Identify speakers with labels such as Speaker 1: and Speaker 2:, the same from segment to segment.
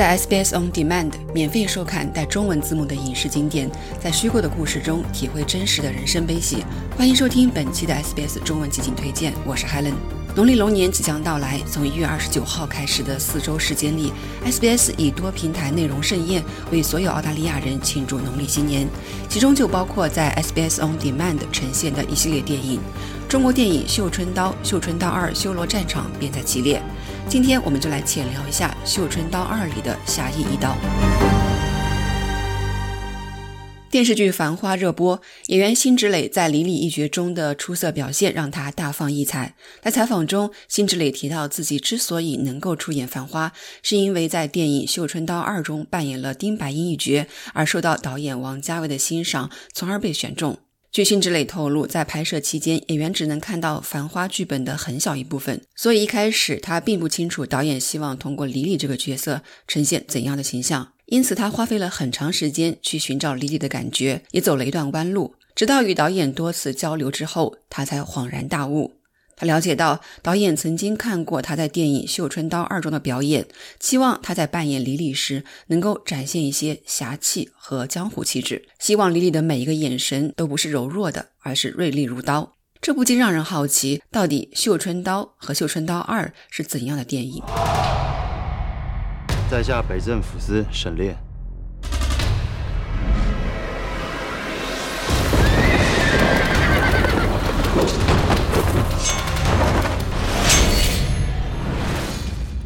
Speaker 1: 在 SBS On Demand 免费收看带中文字幕的影视经典，在虚构的故事中体会真实的人生悲喜。欢迎收听本期的 SBS 中文集锦推荐，我是 Helen。农历龙年即将到来，从一月二十九号开始的四周时间里，SBS 以多平台内容盛宴为所有澳大利亚人庆祝农历新年，其中就包括在 SBS On Demand 呈现的一系列电影。中国电影《绣春刀》《绣春刀二：修罗战场》便在其列。今天我们就来浅聊一下《绣春刀二》里的侠义一刀。电视剧《繁花》热播，演员辛芷蕾在李李一角中的出色表现让她大放异彩。在采访中，辛芷蕾提到自己之所以能够出演《繁花》，是因为在电影《绣春刀二》中扮演了丁白英一角，而受到导演王家卫的欣赏，从而被选中。据辛芷蕾透露，在拍摄期间，演员只能看到《繁花》剧本的很小一部分，所以一开始她并不清楚导演希望通过李李这个角色呈现怎样的形象。因此，她花费了很长时间去寻找李李的感觉，也走了一段弯路。直到与导演多次交流之后，她才恍然大悟。他了解到，导演曾经看过他在电影《绣春刀二》中的表演，期望他在扮演李李时能够展现一些侠气和江湖气质，希望李李的每一个眼神都不是柔弱的，而是锐利如刀。这不禁让人好奇，到底《绣春刀》和《绣春刀二》是怎样的电影？
Speaker 2: 在下北镇抚司沈烈。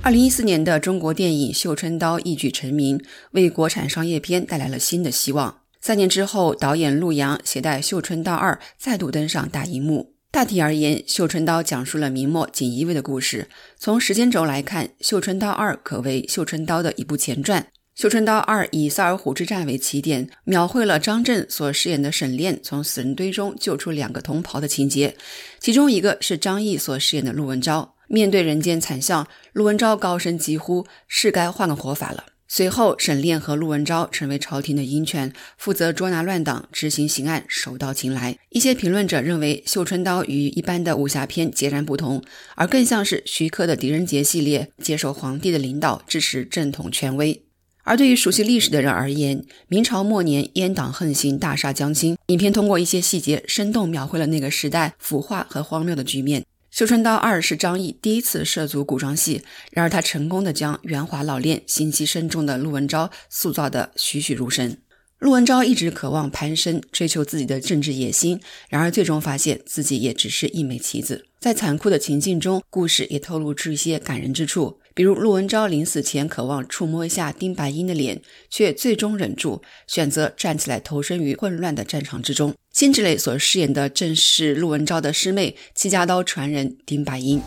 Speaker 1: 二零一四年的中国电影《绣春刀》一举成名，为国产商业片带来了新的希望。三年之后，导演陆阳携带《绣春刀二》再度登上大荧幕。大体而言，《绣春刀》讲述了明末锦衣卫的故事。从时间轴来看，《绣春刀二》可谓《绣春刀》的一部前传。《绣春刀二》以萨尔浒之战为起点，描绘了张震所饰演的沈炼从死人堆中救出两个同袍的情节，其中一个是张译所饰演的陆文昭。面对人间惨象，陆文昭高声疾呼：“是该换个活法了。”随后，沈炼和陆文昭成为朝廷的鹰犬，负责捉拿乱党、执行刑案，手到擒来。一些评论者认为，《绣春刀》与一般的武侠片截然不同，而更像是徐克的狄仁杰系列，接受皇帝的领导，支持正统权威。而对于熟悉历史的人而言，明朝末年阉党横行，大杀将倾。影片通过一些细节，生动描绘了那个时代腐化和荒谬的局面。《绣春刀二》是张译第一次涉足古装戏，然而他成功的将圆滑老练、心机深重的陆文昭塑造得栩栩如生。陆文昭一直渴望攀升，追求自己的政治野心，然而最终发现自己也只是一枚棋子。在残酷的情境中，故事也透露出一些感人之处。比如陆文昭临死前渴望触摸一下丁白英的脸，却最终忍住，选择站起来投身于混乱的战场之中。辛芷蕾所饰演的正是陆文昭的师妹戚家刀传人丁白英。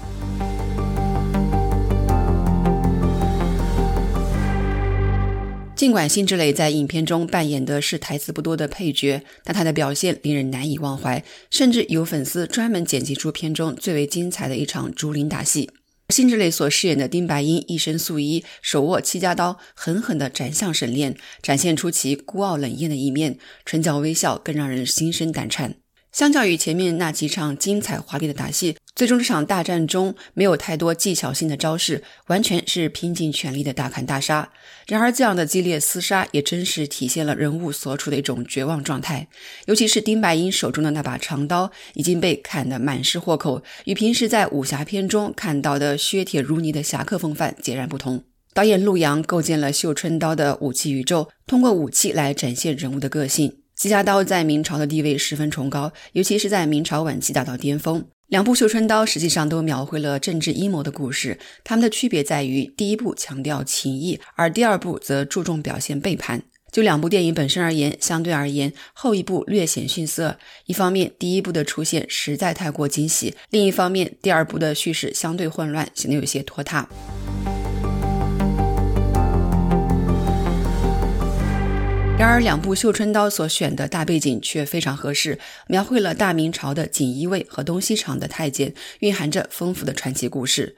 Speaker 1: 尽管辛芷蕾在影片中扮演的是台词不多的配角，但她的表现令人难以忘怀，甚至有粉丝专门剪辑出片中最为精彩的一场竹林打戏。辛芷蕾所饰演的丁白英一身素衣，手握戚家刀，狠狠地斩向沈炼，展现出其孤傲冷艳的一面，唇角微笑，更让人心生胆颤。相较于前面那几场精彩华丽的打戏，最终这场大战中没有太多技巧性的招式，完全是拼尽全力的大砍大杀。然而，这样的激烈厮杀也真实体现了人物所处的一种绝望状态。尤其是丁白英手中的那把长刀已经被砍得满是豁口，与平时在武侠片中看到的削铁如泥的侠客风范截然不同。导演陆阳构建了绣春刀的武器宇宙，通过武器来展现人物的个性。戚家刀在明朝的地位十分崇高，尤其是在明朝晚期达到巅峰。两部《绣春刀》实际上都描绘了政治阴谋的故事，它们的区别在于第一部强调情义，而第二部则注重表现背叛。就两部电影本身而言，相对而言，后一部略显逊色。一方面，第一部的出现实在太过惊喜；另一方面，第二部的叙事相对混乱，显得有些拖沓。然而，两部《绣春刀》所选的大背景却非常合适，描绘了大明朝的锦衣卫和东西厂的太监，蕴含着丰富的传奇故事。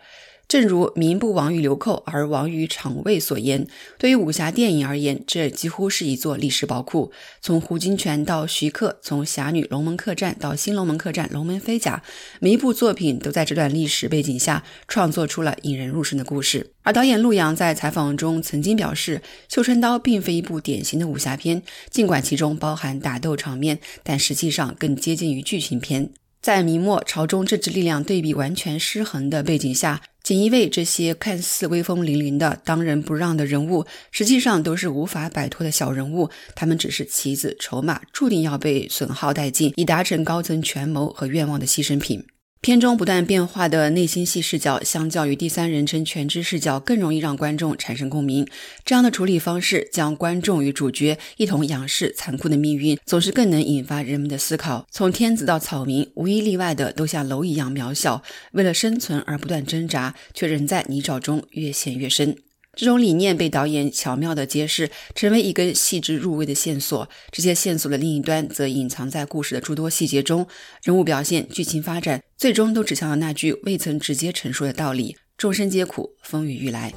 Speaker 1: 正如民不亡于流寇，而亡于场卫所言，对于武侠电影而言，这几乎是一座历史宝库。从胡金铨到徐克，从侠女龙门客栈到新龙门客栈龙门飞甲，每一部作品都在这段历史背景下创作出了引人入胜的故事。而导演陆阳在采访中曾经表示，《绣春刀》并非一部典型的武侠片，尽管其中包含打斗场面，但实际上更接近于剧情片。在明末朝中政治力量对比完全失衡的背景下，锦衣卫这些看似威风凛凛的当仁不让的人物，实际上都是无法摆脱的小人物。他们只是棋子、筹码，注定要被损耗殆尽，以达成高层权谋和愿望的牺牲品。片中不断变化的内心戏视角，相较于第三人称全知视角，更容易让观众产生共鸣。这样的处理方式，将观众与主角一同仰视残酷的命运，总是更能引发人们的思考。从天子到草民，无一例外的都像蝼蚁一样渺小，为了生存而不断挣扎，却仍在泥沼中越陷越深。这种理念被导演巧妙的揭示，成为一根细致入微的线索。这些线索的另一端，则隐藏在故事的诸多细节中，人物表现、剧情发展，最终都指向了那句未曾直接陈述的道理：众生皆苦，风雨欲来。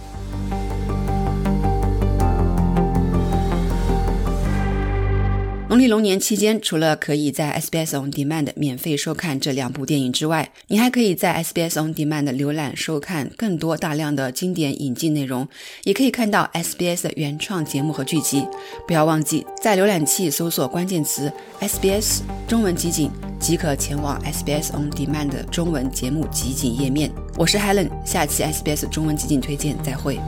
Speaker 1: 农历龙年期间，除了可以在 SBS On Demand 免费收看这两部电影之外，你还可以在 SBS On Demand 浏览收看更多大量的经典引进内容，也可以看到 SBS 的原创节目和剧集。不要忘记在浏览器搜索关键词 SBS 中文集锦，即可前往 SBS On Demand 中文节目集锦页面。我是 Helen，下期 SBS 中文集锦推荐再会。